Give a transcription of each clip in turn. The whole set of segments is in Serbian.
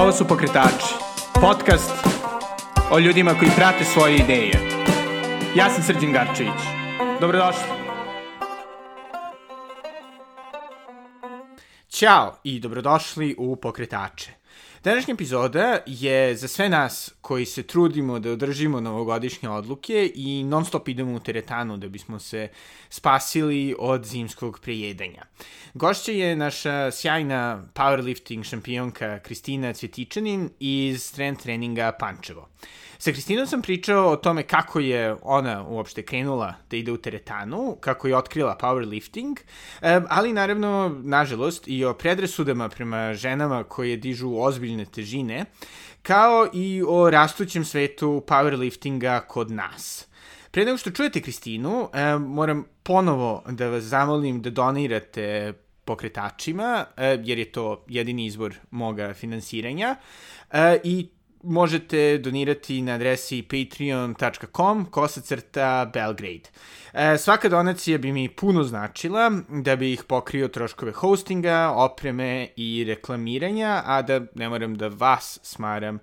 Ovo su Pokretači, podcast o ljudima koji prate svoje ideje. Ja sam Srđan Garčević. Dobrodošli. Ćao i dobrodošli u Pokretače. Današnja epizoda je za sve nas koji se trudimo da održimo novogodišnje odluke i non stop idemo u teretanu da bismo se spasili od zimskog prejedanja. Gošća je naša sjajna powerlifting šampionka Kristina Cvjetičanin iz strength treninga Pančevo. Sa Kristinom sam pričao o tome kako je ona uopšte krenula da ide u teretanu, kako je otkrila powerlifting, ali naravno, nažalost, i o predresudama prema ženama koje dižu ozbiljne težine, kao i o rastućem svetu powerliftinga kod nas. Pre nego što čujete Kristinu, moram ponovo da vas zamolim da donirate pokretačima, jer je to jedini izbor moga finansiranja. I možete donirati na adresi patreon.com kosacrta Belgrade. E, svaka donacija bi mi puno značila da bi ih pokrio troškove hostinga, opreme i reklamiranja, a da ne moram da vas smaram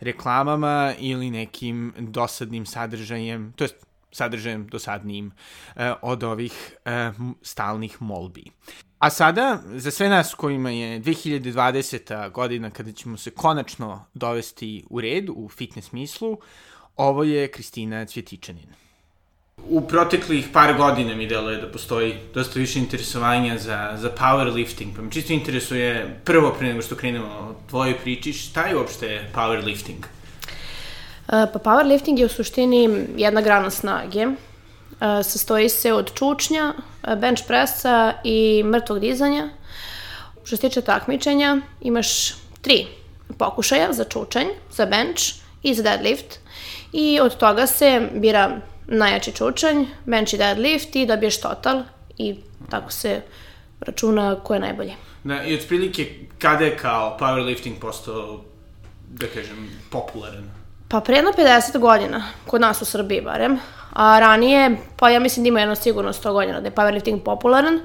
reklamama ili nekim dosadnim sadržajem, to jest sadržajem dosadnijim e, od ovih e, stalnih molbi. A sada, za sve nas kojima je 2020. godina kada ćemo se konačno dovesti u red u fitness smislu, ovo je Kristina Cvjetičanin. U proteklih par godina mi deluje da postoji dosta više interesovanja za, za powerlifting, pa me čisto interesuje prvo pre nego što krenemo o tvojoj priči, šta je uopšte powerlifting? Pa powerlifting je u suštini jedna grana snage. Sastoji se od čučnja, bench pressa i mrtvog dizanja. Što se tiče takmičenja, imaš tri pokušaja za čučanj, za bench i za deadlift. I od toga se bira najjači čučanj, bench i deadlift i dobiješ total i tako se računa ko je najbolje. Da, i otprilike kada je kao powerlifting postao, da kažem, popularan? Pa pre jedno 50 godina, kod nas u Srbiji barem, a ranije, pa ja mislim da ima jedno sigurno 100 godina da je powerlifting popularan.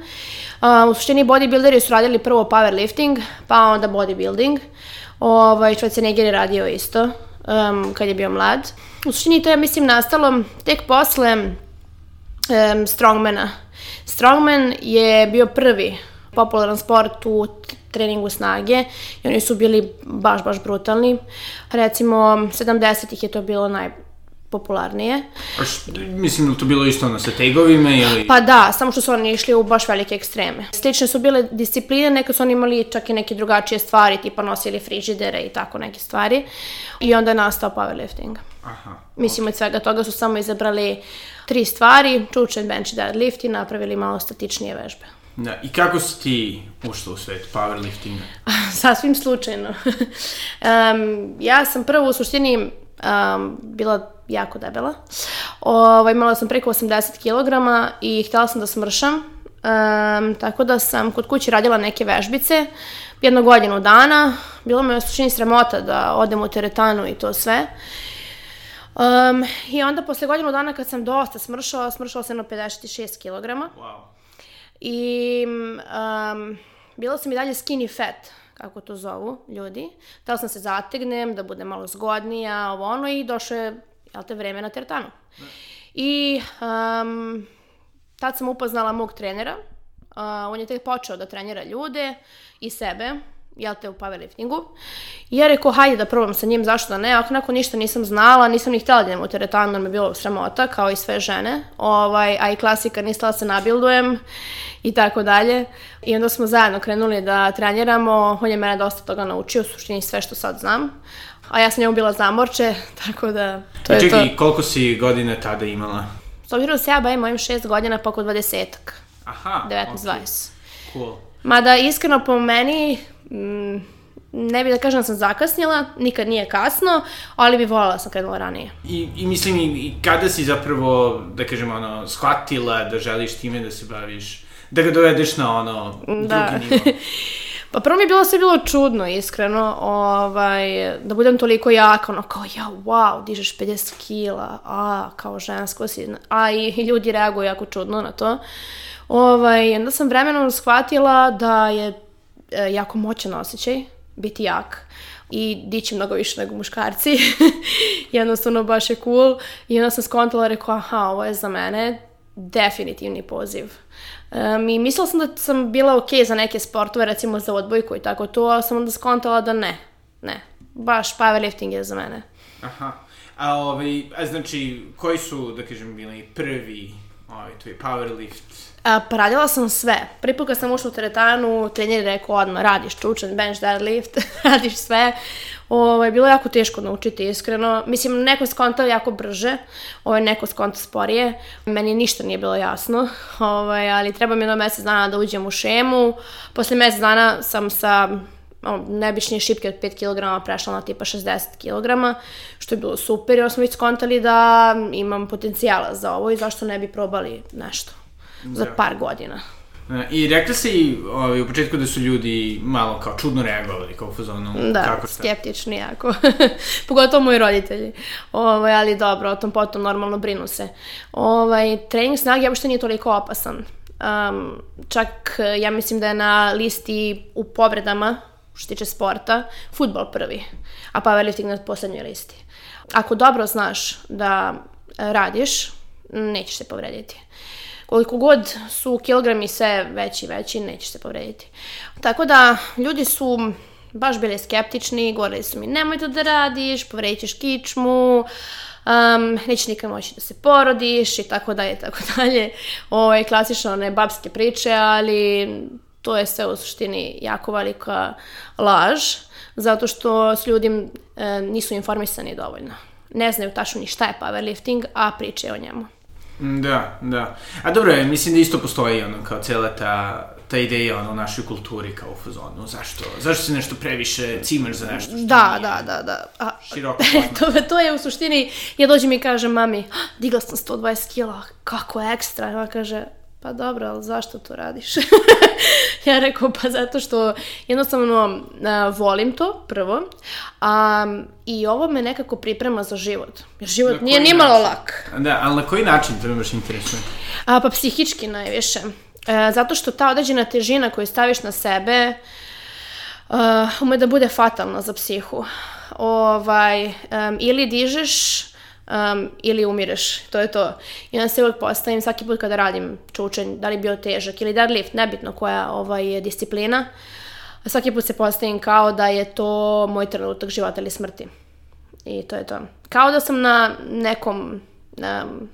A, u suštini bodybuilderi su radili prvo powerlifting, pa onda bodybuilding. Ovaj, Schwarzenegger je radio isto um, kad je bio mlad. U suštini to je, mislim, nastalo tek posle um, strongmana. Strongman je bio prvi popularan sport u treningu snage i oni su bili baš, baš brutalni. Recimo, 70-ih je to bilo naj, popularnije. A š, mislim da to bilo isto ono sa tegovima ili... Pa da, samo što su oni išli u baš velike ekstreme. Slične su bile discipline, neka su oni imali čak i neke drugačije stvari, tipa nosili frižidere i tako neke stvari. I onda je nastao powerlifting. Aha. Mislim, od svega toga su samo izabrali tri stvari, čučen, bench i deadlift i napravili malo statičnije vežbe. Da, i kako si ti ušla u svet powerliftinga? Sasvim slučajno. um, ja sam prvo u suštini um, bila jako debela. Ovaj, imala sam preko 80 kg i htjela sam da smršam. Um, tako da sam kod kuće radila neke vežbice jednu godinu dana. Bilo me u suštini sramota da odem u teretanu i to sve. Um, I onda posle godinu dana kad sam dosta smršala, smršala sam na 56 kg. Wow. I um, bila sam i dalje skinny fat, kako to zovu ljudi. Htela sam se zategnem, da budem malo zgodnija, ovo ono, i došlo je, jel te, vreme na teretanu. Ne. I um, tad sam upoznala mog trenera. Uh, on je tek počeo da trenira ljude i sebe, jel te, u powerliftingu. I ja rekao, hajde da probam sa njim, zašto da ne, ako neko ništa nisam znala, nisam ni htjela da idem u teretanu, jer me bilo sramota, kao i sve žene, ovaj, a i klasika, nisam da se nabildujem i tako dalje. I onda smo zajedno krenuli da treniramo, on je mene dosta toga naučio, u suštini sve što sad znam. A ja sam njemu bila zamorče, tako da to je čekaj, to. koliko si godina tada imala? S obzirom da se ja bavim mojim šest godina, pa oko dvadesetak. Aha, 19-20. Cool. Mada iskreno po meni, mm, ne bih da kažem da sam zakasnila, nikad nije kasno, ali bi voljela da sam krenula ranije. I, I mislim, i, i kada si zapravo, da kažem, ono, shvatila da želiš time da se baviš, da ga dovedeš na ono, Da. drugi nivo? Pa prvo mi je bilo sve bilo čudno, iskreno, ovaj, da budem toliko jaka, ono kao, ja, wow, dižeš 50 kila, a, kao žensko si, a i, ljudi reaguju jako čudno na to. Ovaj, onda sam vremenom shvatila da je jako moćan osjećaj, biti jak i dići mnogo više nego muškarci. Jednostavno baš je cool. I onda sam skontala, rekao, aha, ovo je za mene definitivni poziv. Um, I mislila sam da sam bila ok za neke sportove, recimo za odbojku i tako to, ali sam onda skontala da ne. Ne. Baš powerlifting je za mene. Aha. A, ovaj, a znači, koji su, da kažem, bili prvi ovaj, tvoj powerlift A, pa sam sve. Prvi put kad sam ušla u teretanu, trener je rekao odmah, radiš čučan, bench, deadlift, radiš sve. Ovo, je bilo jako teško naučiti, iskreno. Mislim, neko skontao jako brže, ovo je neko skontao sporije. Meni ništa nije bilo jasno, ovaj, ali treba mi jedno mesec dana da uđem u šemu. Posle mesec dana sam sa nebišnje šipke od 5 kg prešla na tipa 60 kg, što je bilo super, jer smo već skontali da imam potencijala za ovo i zašto ne bi probali nešto za par godina. E, I rekla si ovaj, u početku da su ljudi malo kao čudno reagovali, kao u fazonu, da, kako ste? skeptični jako. Pogotovo moji roditelji. Ovaj, ali dobro, o tom potom normalno brinu se. Ovaj, trening snage uopšte nije toliko opasan. Um, čak ja mislim da je na listi u povredama, što tiče sporta, futbol prvi, a powerlifting na poslednjoj listi. Ako dobro znaš da radiš, nećeš se povrediti koliko god su kilogrami sve veći i veći, nećeš se povrediti. Tako da, ljudi su baš bili skeptični, govorili su mi nemoj to da radiš, povredit ćeš kičmu, um, nećeš nikad moći da se porodiš i tako dalje i tako dalje. Ovo je klasično one babske priče, ali to je sve u suštini jako velika laž, zato što s ljudi e, nisu informisani dovoljno. Ne znaju tačno ni šta je powerlifting, a priče o njemu. Da, da. A dobro, mislim da isto postoji ono kao cela ta ta ideja ono, u našoj kulturi kao u fazonu, zašto, zašto se nešto previše cimaš za nešto što Da, nije da, da, da. A, široko to, to je u suštini, ja dođem i kažem mami, "Ah, digla sam 120 kila, kako ekstra, ona kaže, pa dobro, ali zašto to radiš? ja rekao, pa zato što jednostavno a, volim to, prvo, a, i ovo me nekako priprema za život. Jer život nije nimalo lak. Da, ali na koji način to baš interesuje? A, pa psihički najviše. E, zato što ta određena težina koju staviš na sebe uh, ume da bude fatalna za psihu. Ovaj, um, ili dižeš um, ili umireš, to je to. I onda se uvijek postavim svaki put kada radim čučanj, da li bio težak ili deadlift, nebitno koja ovaj, je disciplina, svaki put se postavim kao da je to moj trenutak života ili smrti. I to je to. Kao da sam na nekom um,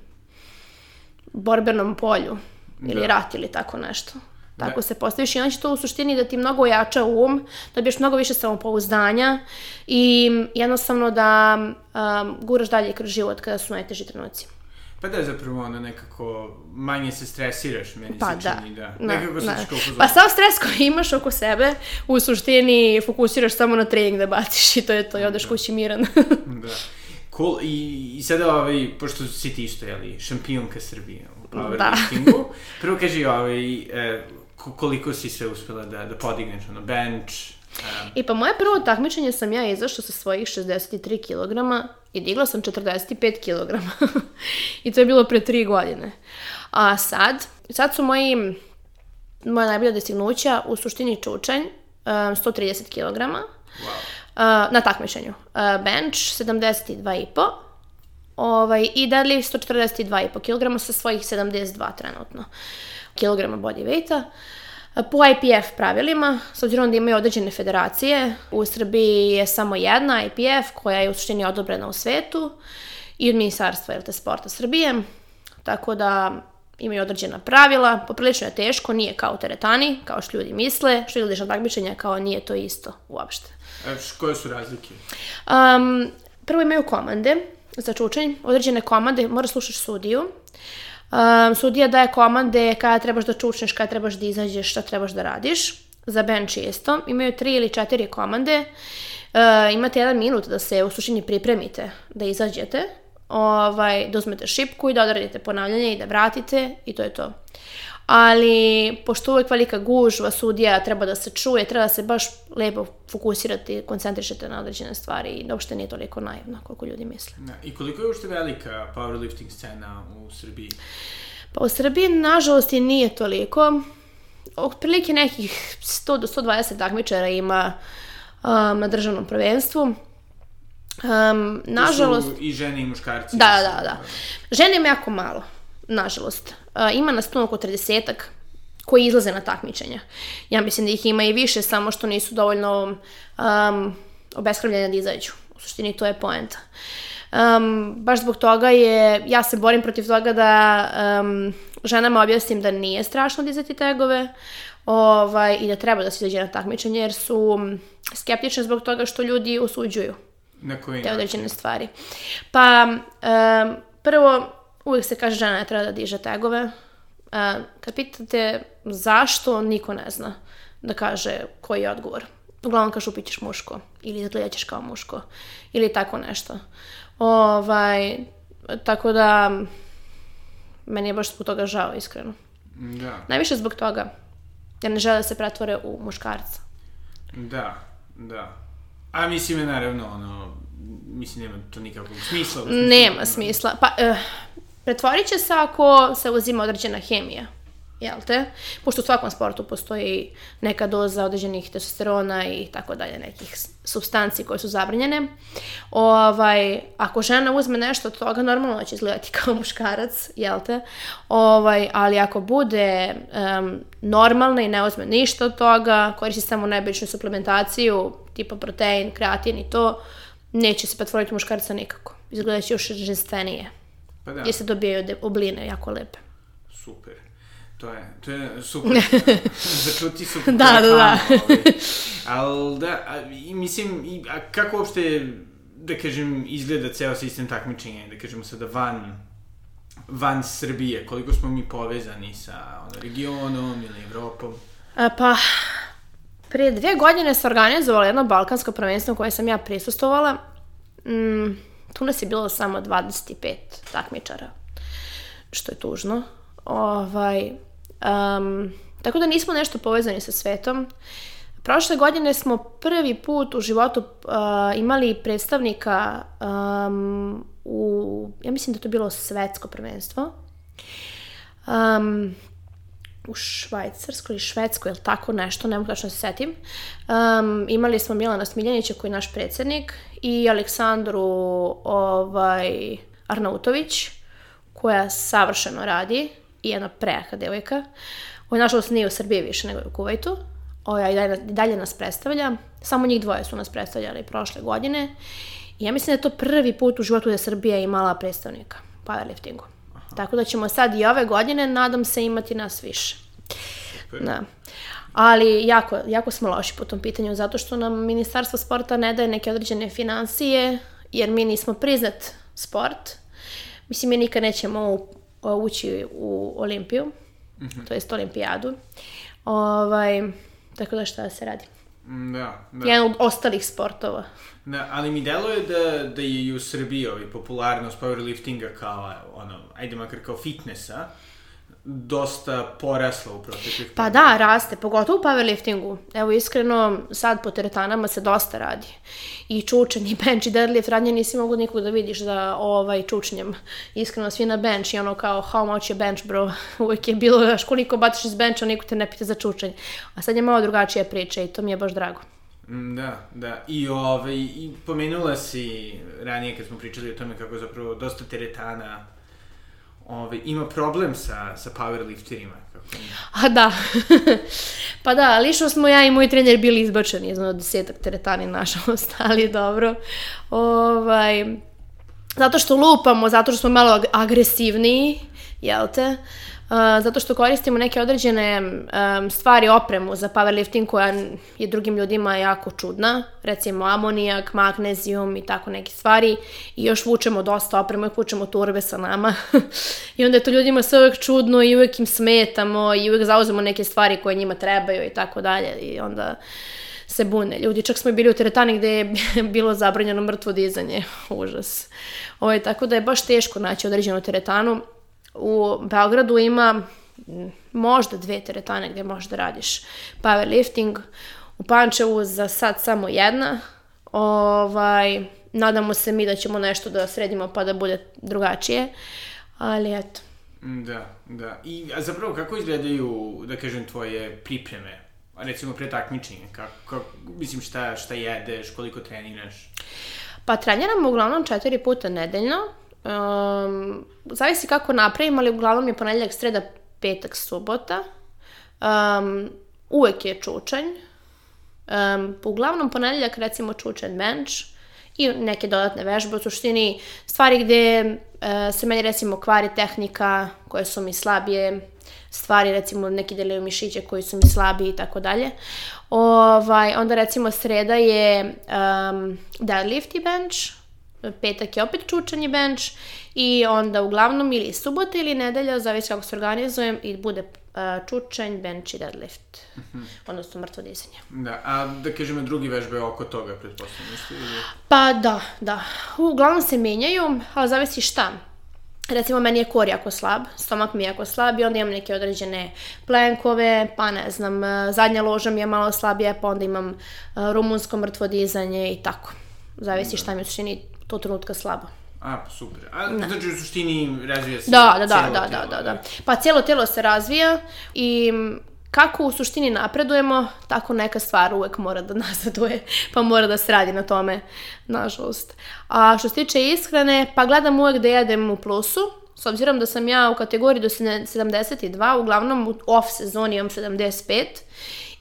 borbenom polju ili Da. rat ili tako nešto. Tako se postaviš i onda će to u suštini da ti mnogo ojača um, dobiješ mnogo više samopouzdanja i jednostavno da um, guraš dalje kroz život kada su najteži trenuci. Pa da, zapravo ono nekako manje se stresiraš, meni Pa se da. čini da. Da, nekako se da. u fazonu. Pa sav stres koji imaš oko sebe, u suštini fokusiraš samo na trening da baciš i to je to i odeš kući miran. Da. Cool. I, I sada, ovaj, pošto si ti isto, jeli, šampionka Srbije u powerliftingu, prvo kaži, ovaj, e, ko- koliko si sve uspela da, da podigneš, ono, bench, e, I pa moje prvo takmičenje sam ja izašla sa svojih 63 kg i digla sam 45 kg. I to je bilo pre 3 godine. A sad, sad su moji, moja najbolja dostignuća u suštini čučanj, um, 130 kg. wow. Uh, na takmičenju. Uh, bench 72,5 ovaj, i deadlift 142,5 kg sa svojih 72 trenutno kilograma body weighta. Uh, Po IPF pravilima, s obzirom da imaju određene federacije, u Srbiji je samo jedna IPF koja je u suštini odobrena u svetu i od Ministarstva LT Sporta Srbije, tako da imaju određena pravila, poprilično je teško, nije kao u teretani, kao što ljudi misle, što ideš na takmičenja kao nije to isto uopšte. E, koje su razlike? Um, prvo imaju komande za čučanj, određene komande, moraš slušati sudiju. Um, sudija daje komande kada trebaš da čučneš, kada trebaš da izađeš, šta trebaš da radiš. Za bench isto. Imaju tri ili četiri komande. Uh, imate jedan minut da se u suštini pripremite da izađete, ovaj, da uzmete šipku i da odradite ponavljanje i da vratite i to je to. Ali, pošto uvek velika gužva, sudija treba da se čuje, treba da se baš lepo fokusirati, koncentrišete na određene stvari i uopšte nije toliko naivno koliko ljudi misle. Da. I koliko je uopšte velika powerlifting scena u Srbiji? Pa u Srbiji, nažalost, je nije toliko. Otprilike nekih 100 do 120 takmičara ima um, na državnom prvenstvu. Um, nažalost... I žene i muškarci. Da, da, da. Žene ima jako malo, nažalost. Ima nas tu oko 30 koji izlaze na takmičenja. Ja mislim da ih ima i više, samo što nisu dovoljno um, obeskrvljene da izađu. U suštini to je poenta. Um, baš zbog toga je, ja se borim protiv toga da um, ženama objasnim da nije strašno dizati tegove ovaj, i da treba da se izađe na takmičenje jer su skeptične zbog toga što ljudi osuđuju Na koji te određene stvari. Pa, um, prvo, uvijek se kaže žena ne treba da diže tegove. Uh, kad pitate zašto, niko ne zna da kaže koji je odgovor. Uglavnom kažu pićeš muško ili izgledaćeš kao muško ili tako nešto. Ovaj, tako da, meni je baš zbog toga žao, iskreno. Da, Najviše zbog toga, jer ne žele da se pretvore u muškarca. da, da. A mislim je naravno, ono, mislim nema to nikakvog smisla. Nema smisla. Pa, uh, pretvorit će se ako se uzima određena hemija. Jel te? Pošto u svakom sportu postoji neka doza određenih testosterona i tako dalje, nekih substanci koje su zabranjene. Ovaj, ako žena uzme nešto od toga, normalno da će izgledati kao muškarac, jel te? Ovaj, ali ako bude em, normalna i ne uzme ništa od toga, koristi samo najobičnu suplementaciju, tipa protein, kreatin i to, neće se pretvoriti muškarca nikako. Izgledat će još ženstvenije. Pa da, Gdje se dobijaju obline jako lepe. super. To je, to je super. Začuti super. Da, da, da. Ali da, a, i mislim, i, a kako uopšte, da kažem, izgleda ceo sistem takmičenja, da kažemo sada van, van Srbije, koliko smo mi povezani sa ono, regionom ili Evropom? A, pa, prije dvije godine se organizovala jedno balkansko prvenstvo koje sam ja prisustovala. Mm, tu nas je bilo samo 25 takmičara, što je tužno. Ovaj, um, tako da nismo nešto povezani sa svetom. Prošle godine smo prvi put u životu uh, imali predstavnika um, u, ja mislim da to bilo svetsko prvenstvo. Um, u Švajcarskoj ili Švedskoj, ili tako nešto, ne mogu tačno da se setim. Um, imali smo Milana Smiljanića koji je naš predsjednik i Aleksandru ovaj, Arnautović koja savršeno radi i jedna prejaka devojka. Ona nažalost nije u Srbiji više nego u Kuvajtu. Ovaj, i dalje, dalje nas predstavlja. Samo njih dvoje su nas predstavljali prošle godine. I ja mislim da je to prvi put u životu da je Srbija imala predstavnika powerliftingu. Tako da ćemo sad i ove godine, nadam se, imati nas više. Super. Da. Ali jako, jako smo loši po tom pitanju, zato što nam Ministarstvo sporta ne daje neke određene financije, jer mi nismo priznat sport. Mislim, mi nikad nećemo u- ući u Olimpiju, to jest Olimpijadu. Ovaj, tako da šta da se radi. Mm, Da, da. Jedan od ostalih sportova. Da, ali mi deluje da, da je i u Srbiji ovaj, popularnost powerliftinga kao, ono, ajde makar kao fitnessa, dosta porasla u proteklih Pa da, raste, pogotovo u powerliftingu. Evo, iskreno, sad po teretanama se dosta radi. I čučen, i bench, i deadlift, radnje nisi mogu nikog da vidiš da ovaj, čučnjem. Iskreno, svi na bench i ono kao, how much je bench, bro? Uvijek je bilo, znaš, koliko batiš iz bencha, niko te ne pita za čučenje. A sad je malo drugačija priča i to mi je baš drago. Mm, Da, da. I, ovaj, i pomenula si ranije kad smo pričali o tome kako zapravo dosta teretana ovaj, ima problem sa, sa powerlifterima. Kako A da, pa da, lično smo ja i moj trener bili izbačeni iz ono desetak teretani, nažalost, ali dobro. Ovaj, zato što lupamo, zato što smo malo ag- agresivniji, jel te? Uh, zato što koristimo neke određene um, stvari, opremu za powerlifting koja je drugim ljudima jako čudna, recimo amonijak, magnezijum i tako neke stvari i još vučemo dosta opremu, uvijek vučemo turbe sa nama i onda je to ljudima sve uvijek čudno i uvijek im smetamo i uvijek zauzemo neke stvari koje njima trebaju i tako dalje i onda se bune. Ljudi, čak smo bili u teretani gde je bilo zabranjeno mrtvo dizanje. Užas. Ovo, tako da je baš teško naći određenu teretanu. U Beogradu ima možda dve teretane gde možeš da radiš powerlifting. U Pančevu za sad samo jedna. Ovaj, nadamo se mi da ćemo nešto da sredimo pa da bude drugačije. Ali eto. Da, da. I, a zapravo kako izgledaju, da kažem, tvoje pripreme recimo pre takmičenja, kako, kako, mislim šta, šta jedeš, koliko treniraš? Pa treniram uglavnom četiri puta nedeljno. Um, zavisi kako napravim, ali uglavnom je ponedjeljak, sreda, petak, subota. Um, uvek je čučanj. Um, uglavnom ponedjeljak recimo čučanj bench i neke dodatne vežbe, u suštini stvari gde uh, se meni recimo kvari tehnika koje su mi slabije, stvari, recimo neki delovi mišića koji su mi slabi i tako dalje. Ovaj, onda recimo sreda je um, deadlift i bench, petak je opet čučanje bench i onda uglavnom ili subota ili nedelja, zavisi kako se organizujem i bude uh, čučanj, bench i deadlift. Mm -hmm. Odnosno mrtvo dizanje. Da, a da kažemo drugi vežbe oko toga, pretpostavljam isto ili? Pa da, da. Uglavnom se menjaju, ali zavisi šta recimo meni je kor jako slab, stomak mi je jako slab i onda imam neke određene plenkove, pa ne znam, e, zadnja loža mi je malo slabija, pa onda imam e, rumunsko mrtvo dizanje i tako. Zavisi šta mi u suštini to trenutka slabo. A, pa super. A, da. znači u suštini razvija se da, da, da, da, da, da, da. Pa cijelo telo se razvija i kako u suštini napredujemo, tako neka stvar uvek mora da nazaduje, pa mora da se radi na tome, nažalost. A što se tiče ishrane, pa gledam uvek da jedem u plusu, s obzirom da sam ja u kategoriji do 72, uglavnom u off sezoni imam 75,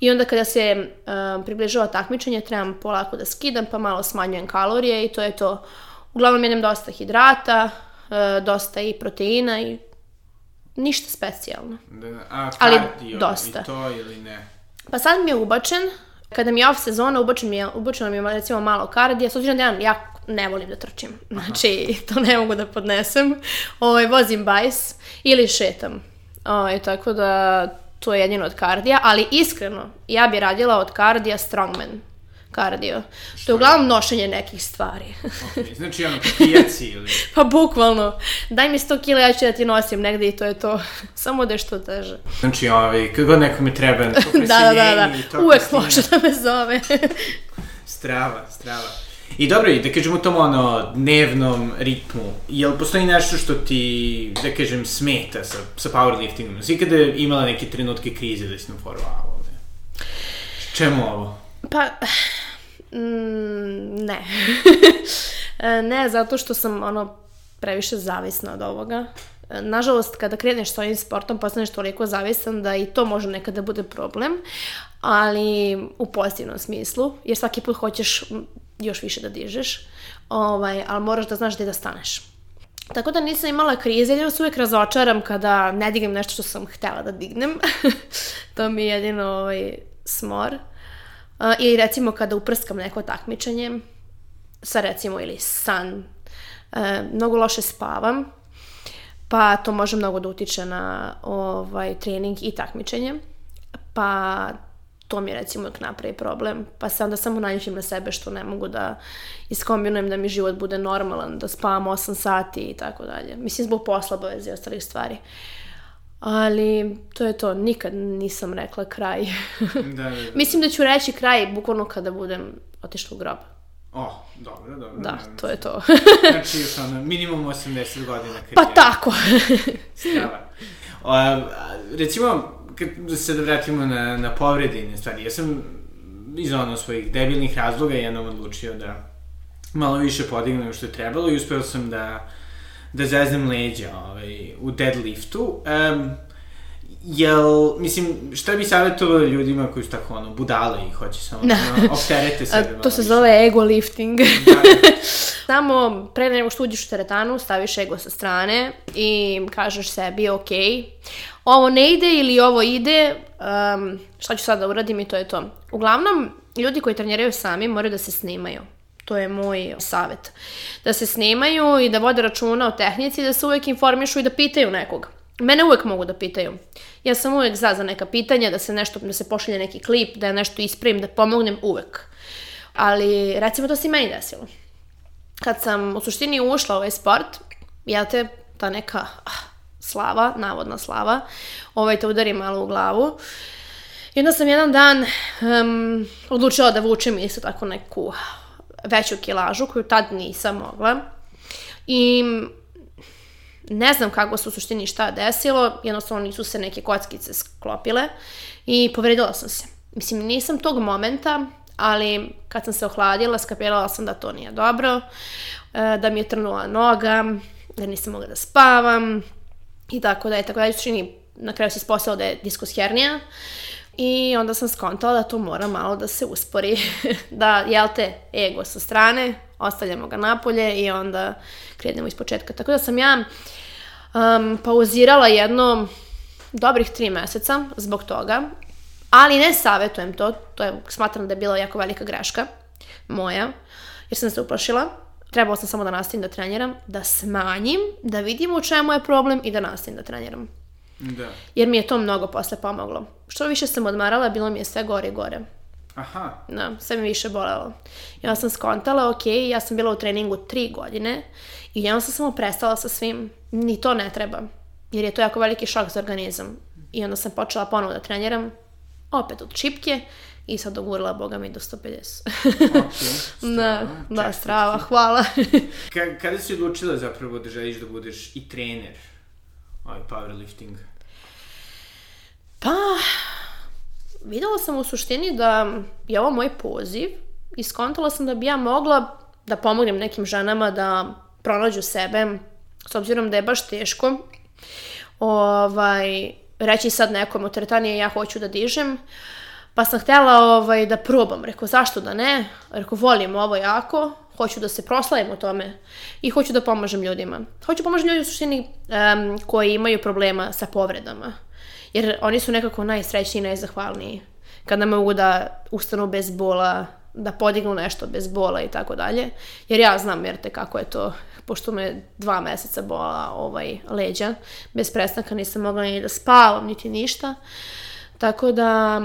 i onda kada se uh, približava takmičenje, trebam polako da skidam, pa malo smanjujem kalorije i to je to. Uglavnom jedem dosta hidrata, uh, dosta i proteina i ništa specijalno. Da, a kardio dosta. i to ili ne? Pa sad mi je ubačen, kada mi je off sezona, ubačen mi je, ubačeno mi je recimo malo kardija, s obzirom da ja jako ne volim da trčim. Znači, Aha. to ne mogu da podnesem. Ovaj, vozim bajs ili šetam. Ovaj, tako da to je jedino od kardija, ali iskreno, ja bi radila od kardija strongman kardio. Što to je uglavnom nošenje nekih stvari. okay, znači ono, pijaci ili... pa bukvalno. Daj mi 100 kila, ja ću da ti nosim negde i to je to. Samo da je što teže. Znači, ovaj, kad god neko mi treba, to da, da, da, da. Uvek može da me zove. strava, strava. I dobro, i da kažemo u tom ono dnevnom ritmu, jel postoji nešto što ti, da kažem, smeta sa, sa powerliftingom? Svi kada imala neke trenutke krize da si na foru, ovde? Čemu ovo? Pa, mm, ne. ne, zato što sam ono previše zavisna od ovoga. Nažalost, kada kreneš sa ovim sportom, postaneš toliko zavisan da i to može nekada da bude problem, ali u pozitivnom smislu, jer svaki put hoćeš još više da dižeš, ovaj, ali moraš da znaš gde da staneš. Tako da nisam imala krize, jedino se uvijek razočaram kada ne dignem nešto što sam htela da dignem. to mi je jedino ovaj, smor. Uh, ili recimo kada uprskam neko takmičenje, sa recimo ili san, uh, mnogo loše spavam, pa to može mnogo da utiče na ovaj, trening i takmičenje. Pa to mi je recimo uvijek napravi problem, pa se onda samo naljutim na sebe što ne mogu da iskombinujem da mi život bude normalan, da spavam 8 sati i tako dalje. Mislim zbog posla, baveze i ostalih stvari. Ali to je to, nikad nisam rekla kraj. da, da, da. Mislim da ću reći kraj bukvalno kada budem otišla u grob. O, oh, dobro, dobro. Da, ne, to je to. znači, još ono, minimum 80 godina karijera. Pa tako. Strava. O, recimo, kad se da vratimo na, na povredine stvari, ja sam iz ono svojih debilnih razloga jednom odlučio da malo više podignem što je trebalo i uspeo sam da da zeznem leđa ovaj, u deadliftu. Um, Jel, mislim, šta bi savjetovali ljudima koji su tako, ono, budale i hoće samo, da. ono, opterete sebe. To se zove ego lifting. Da, da. samo pre nego što uđeš u teretanu, staviš ego sa strane i kažeš sebi, ok, ovo ne ide ili ovo ide, um, šta ću sad da uradim i to je to. Uglavnom, ljudi koji treniraju sami moraju da se snimaju. To je moj savet. Da se snimaju i da vode računa o tehnici, da se uvek informišu i da pitaju nekog. Mene uvek mogu da pitaju. Ja sam uvek za za neka pitanja, da se nešto, da se pošalje neki klip, da ja nešto ispravim, da pomognem uvek. Ali, recimo, to se i meni desilo. Kad sam u suštini ušla u ovaj sport, ja te, ta neka ah, slava, navodna slava, ovaj te udari malo u glavu. I onda sam jedan dan um, odlučila da vučem isto tako neku veću kilažu koju tad nisam mogla. I ne znam kako se u suštini šta desilo, jednostavno nisu se neke kockice sklopile i povredila sam se. mislim, nisam tog momenta, ali kad sam se ohladila, skapirala sam da to nije dobro, e, da mi je trnula noga, da nisam mogla da spavam i tako da je tako da je čini, na kraju se ispostavilo da je diskus hernija i onda sam skontala da to mora malo da se uspori, da, jel te, ego sa strane, ostavljamo ga napolje i onda krenemo iz početka. Tako da sam ja um, pauzirala jedno dobrih tri meseca zbog toga, ali ne savetujem to, to je, smatram da je bila jako velika greška moja, jer sam se uplašila. Trebala sam samo da nastavim da treniram, da smanjim, da vidim u čemu je problem i da nastavim da treniram. Da. Jer mi je to mnogo posle pomoglo. Što više sam odmarala, bilo mi je sve gore i gore. Aha. Da, sve mi više bolelo. I onda sam skontala, ok, ja sam bila u treningu tri godine i onda sam samo prestala sa svim. Ni to ne treba. Jer je to jako veliki šok za organizam. I onda sam počela ponovo da treniram, opet od čipke i sad dogurila, boga mi, do 150. Okay. da, da, strava, hvala. Ka kada si odlučila zapravo da želiš da budeš i trener ovaj powerlifting? Pa, videla sam u suštini da je ovo moj poziv i skontala sam da bi ja mogla da pomognem nekim ženama da pronađu sebe, s obzirom da je baš teško ovaj, reći sad nekom u teretanije ja hoću da dižem, pa sam htjela ovaj, da probam. Rekao, zašto da ne? Rekao, volim ovo jako, hoću da se proslavim u tome i hoću da pomažem ljudima. Hoću pomožem ljudi u suštini um, koji imaju problema sa povredama. Jer oni su nekako najsrećniji i najzahvalniji. Kada mogu da ustanu bez bola, da podignu nešto bez bola i tako dalje. Jer ja znam, jer te kako je to, pošto me dva meseca bola ovaj, leđa, bez prestanka nisam mogla ni da spavam, niti ništa. Tako da,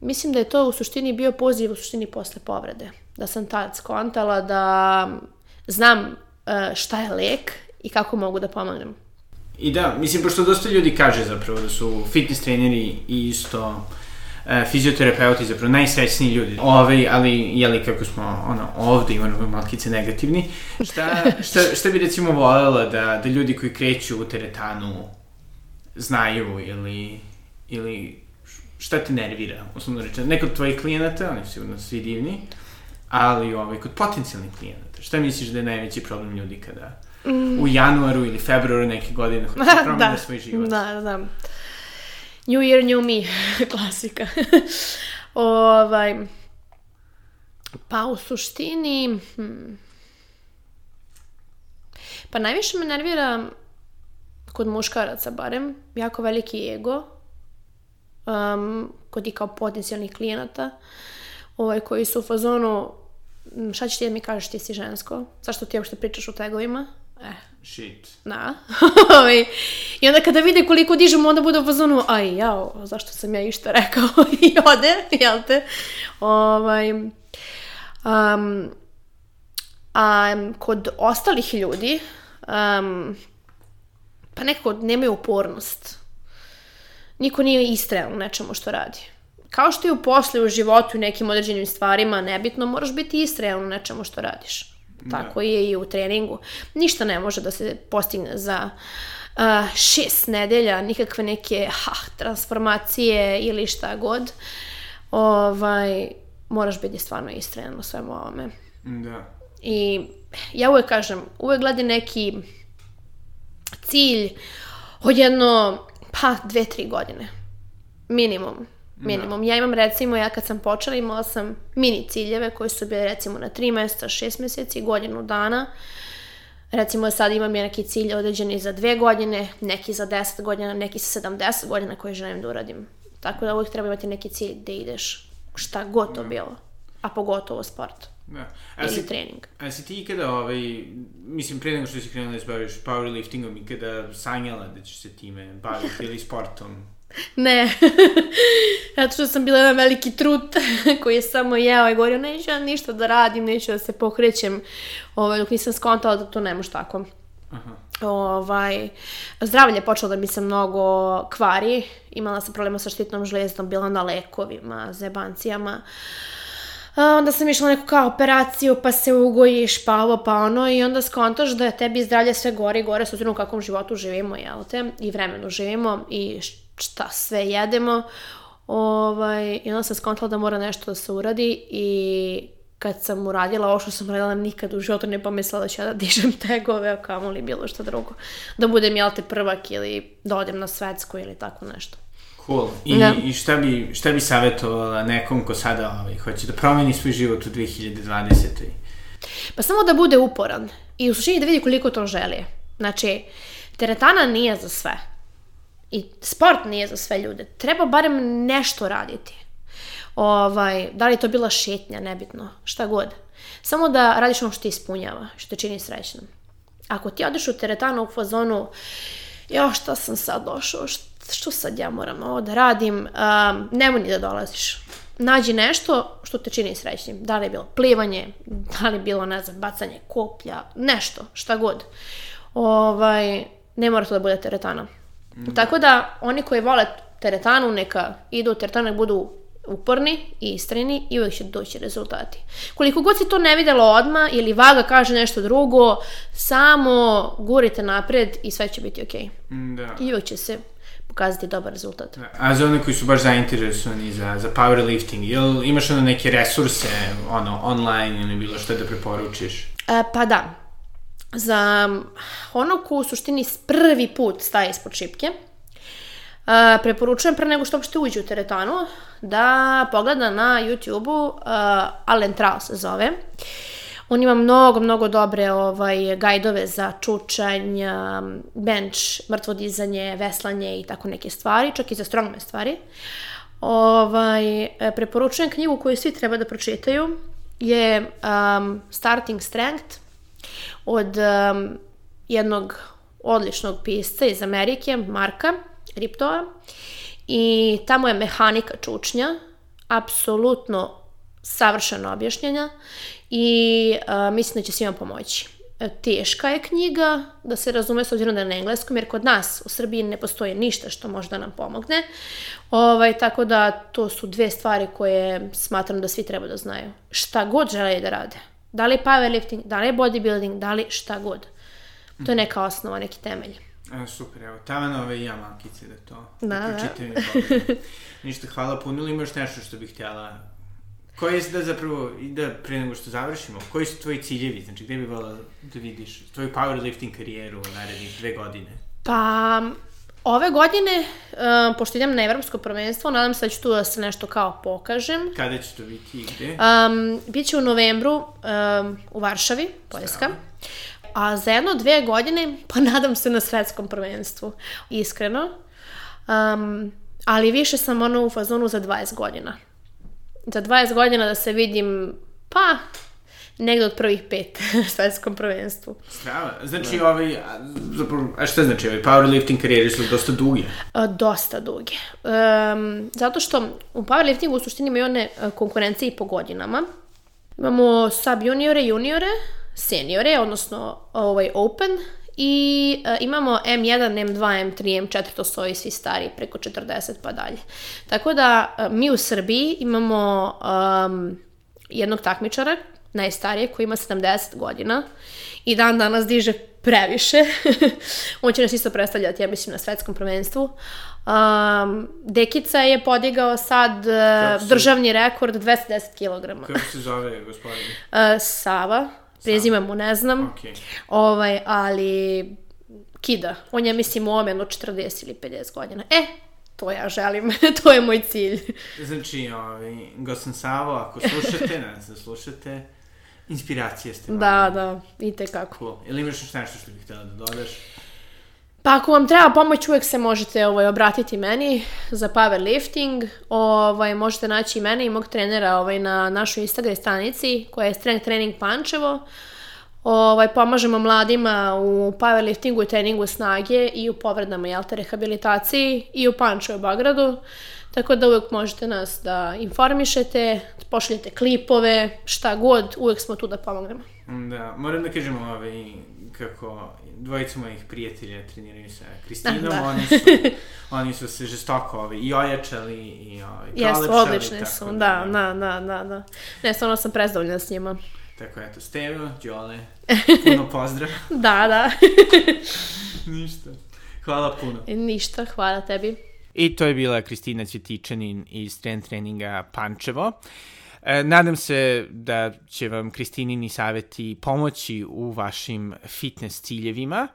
mislim da je to u suštini bio poziv u suštini posle povrede. Da sam tad skontala da znam e, šta je lek i kako mogu da pomagnem. I da, mislim, pošto dosta ljudi kaže zapravo da su fitness treneri i isto e, fizioterapeuti zapravo najsrećniji ljudi. Ove, ali, jeli, kako smo ono, ovde imamo malkice negativni, šta, šta, šta bi recimo voljela da, da ljudi koji kreću u teretanu znaju ili, ili šta te nervira, uslovno rečeno, neko od tvojih klijenata, oni su sigurno svi divni, ali ovaj, kod potencijalnih klijenata, šta misliš da je najveći problem ljudi kada mm. u januaru ili februaru neke godine hoće da promene da. svoj život? Da, da, da. New Year, New Me, klasika. ovaj, pa u suštini, hmm, pa najviše me nervira kod muškaraca barem, jako veliki ego, um, kod i kao potencijalnih klijenata, ovaj, koji su u fazonu, šta ćeš ti da mi kažeš ti si žensko? Zašto ti uopšte pričaš o tegovima? Eh. Shit. Da. I onda kada vide koliko dižemo, onda bude u fazonu, aj, jao, zašto sam ja išta rekao? I ode, jel te? Ovaj, um, a kod ostalih ljudi, um, pa nekako nemaju upornost. Niko nije istrajan u nečemu što radi. Kao što je u posle, u životu i nekim određenim stvarima nebitno, moraš biti istrajan u nečemu što radiš. Tako da. je i u treningu. Ništa ne može da se postigne za uh, šest nedelja, nikakve neke ha, transformacije ili šta god. Ovaj, moraš biti stvarno istrajan u svemu ovome. Da. I ja uvek kažem, uvek gledi neki cilj od jedno, pa, dve, tri godine. Minimum. Minimum. Da. Ja imam recimo, ja kad sam počela imala sam mini ciljeve koji su bile recimo na 3 meseca, 6 meseci, godinu dana. Recimo sad imam ja neki cilj određeni za dve godine, neki za 10 godina, neki sa 70 godina koje želim da uradim. Tako da uvijek treba imati neki cilj da ideš šta god to da. bilo. A pogotovo sport. Da. A Ili si, trening. A si ti ikada, ovaj, mislim, pre nego što si krenula da se baviš powerliftingom, ikada sanjala da ćeš se time baviti ili sportom? Ne. Zato što sam bila jedan veliki trut koji je samo jeo i govorio neću ja ništa da radim, neću da se pokrećem, ovaj, dok nisam skontala da to ne može tako. Aha. Ovaj, zdravlje je počelo da mi se mnogo kvari, imala sam problema sa štitnom žlezdom, bila na lekovima, zebancijama. A, onda sam išla na neku kao operaciju, pa se ugojiš, pa ovo, pa ono, i onda skontaš da je tebi zdravlje sve gore i gore, s u kakvom životu živimo, jel te, i vremenu živimo, i šta sve jedemo, Ovaj, I onda sam skontala da mora nešto da se uradi i kad sam uradila ovo što sam radila, nikad u životu ne pomislila da ću ja da dižem tegove, a kamoli bilo što drugo. Da budem, jel te, prvak ili da odem na svetsku ili tako nešto. Cool. I, Da. i šta, bi, šta bi savjetovala nekom ko sada ovaj, hoće da promeni svoj život u 2020. Pa samo da bude uporan i u suštini da vidi koliko to želi. Znači, teretana nije za sve. I sport nije za sve ljude. Treba barem nešto raditi. Ovaj, da li je to bila šetnja, nebitno, šta god. Samo da radiš ono što te ispunjava, što te čini srećnom. Ako ti odeš u teretanu u fazonu, jo, šta sam sad došao, što sad ja moram ovo da radim, um, nemoj ni da dolaziš. Nađi nešto što te čini srećnim. Da li je bilo plivanje, da li je bilo, ne znam, bacanje koplja, nešto, šta god. Ovaj, ne mora to da bude teretana. Tako da, oni koji vole teretanu, neka idu u teretanu, nek budu uporni i istreni i uvijek će doći rezultati. Koliko god si to ne vidjelo odmah ili vaga kaže nešto drugo, samo gurite napred i sve će biti ok. Da. I uvijek će se pokazati dobar rezultat. A za one koji su baš zainteresovani za, za powerlifting, jel imaš ono neke resurse, ono, online ili bilo što da preporučiš? E, pa da, za ono ko u suštini prvi put staje ispod šipke, e, preporučujem pre nego što uopšte uđe u teretanu da pogleda na YouTube-u uh, Alentral se zove. On ima mnogo, mnogo dobre ovaj, gajdove za čučanj, um, bench, mrtvo dizanje, veslanje i tako neke stvari, čak i za strongman stvari. Ovaj, e, preporučujem knjigu koju svi treba da pročitaju, je um, Starting Strength od um, jednog odličnog pisca iz Amerike, Marka Riptoa. I tamo je mehanika čučnja, apsolutno savršeno objašnjenja i uh, mislim da će svima pomoći. Teška je knjiga, da se razume s obzirom da je na engleskom, jer kod nas u Srbiji ne postoji ništa što može da nam pomogne. Ovaj, tako da to su dve stvari koje smatram da svi treba da znaju. Šta god žele da rade. Da li powerlifting, da li bodybuilding, da li šta god. To je neka osnova, neki temelj. E, super, evo, Tavanove i ja makice da to Da, da. pogledam. Ništa, hvala puno, ili imaš nešto što bih htjela Koji je da zapravo, i da pre nego što završimo, koji su tvoji ciljevi, znači gde bi volila da vidiš tvoju powerlifting karijeru u narednih dve godine? Pa, ove godine, uh, pošto idem na evropsko prvenstvo, nadam se da ću tu da se nešto kao pokažem. Kada će to biti i gde? Um, Biće u novembru um, u Varšavi, Poljska. A za jedno dve godine, pa nadam se na svetskom prvenstvu, iskreno. Um, ali više sam ono u fazonu za 20 godina. Za 20 godina da se vidim, pa, negde od prvih pet na svetskom prvenstvu. Strava. Znači, ovaj, a, zapravo, a šta znači, ovaj, powerlifting karijere su dosta duge. A, dosta duge. Um, zato što u powerliftingu u suštini imaju one e, konkurencije i po godinama. Imamo sub juniore, juniore, seniore, odnosno ovaj open i e, imamo M1, M2, M3, M4, to su ovi svi stari preko 40 pa dalje. Tako da e, mi u Srbiji imamo um, jednog takmičara, najstarijeg, koji ima 70 godina i dan danas diže previše. On će nas isto predstavljati, ja mislim, na svetskom prvenstvu. Um, Dekica je podigao sad uh, državni rekord 210 kg. Kako se zove, gospodin? Uh, Sava, prezime mu ne znam, Okej. ovaj, ali kida. On je, mislim, u omenu 40 ili 50 godina. E, to ja želim, to je moj cilj. Znači, ovaj, Gosan Savo, ako slušate, se da slušate, inspiracija ste. Da, da, i kako. Cool. Ili imaš još nešto što bih htjela da dodaš? Pa ako vam treba pomoć, uvek se možete ovaj, obratiti meni za powerlifting. Ovaj, možete naći i mene i mog trenera ovaj, na našoj Instagram stranici koja je Strength Training Pančevo. Ovaj, pomažemo mladima u powerliftingu i treningu snage i u povredama i te rehabilitaciji i u Pančevo Bagradu. Tako da uvek možete nas da informišete, pošaljete klipove, šta god, uvek smo tu da pomognemo. Da, moram da kažem ovaj, kako dvojica mojih prijatelja treniraju sa Kristinom, Da. oni, su, oni su se žestoko ovaj, i ojačali i ovaj, Jesu, prolepšali, odlični tako su, da, da, da, da, da. Ne, stvarno sam prezadovoljna s njima. Tako eto, Stevo, Đole, puno pozdrav. Da, da. Ništa. Hvala puno. Ništa, hvala tebi. I to je bila Kristina Cvjetičanin iz Trend treninga Pančevo. E, nadam se da će vam Kristinini saveti pomoći u vašim fitness ciljevima.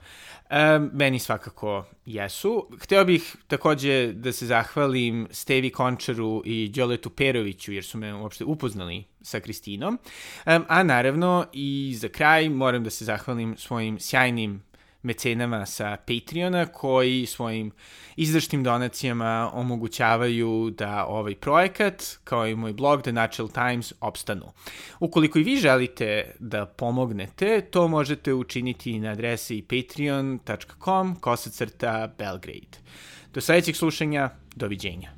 E, meni svakako jesu. Hteo bih takođe da se zahvalim Stevi Končaru i Đoletu Peroviću, jer su me uopšte upoznali sa Kristinom. E, a naravno i za kraj moram da se zahvalim svojim sjajnim mecenama sa Patreona koji svojim izvršnim donacijama omogućavaju da ovaj projekat, kao i moj blog The Natural Times, opstanu. Ukoliko i vi želite da pomognete, to možete učiniti na adresi patreon.com kosacrta Belgrade. Do sledećeg slušanja, doviđenja.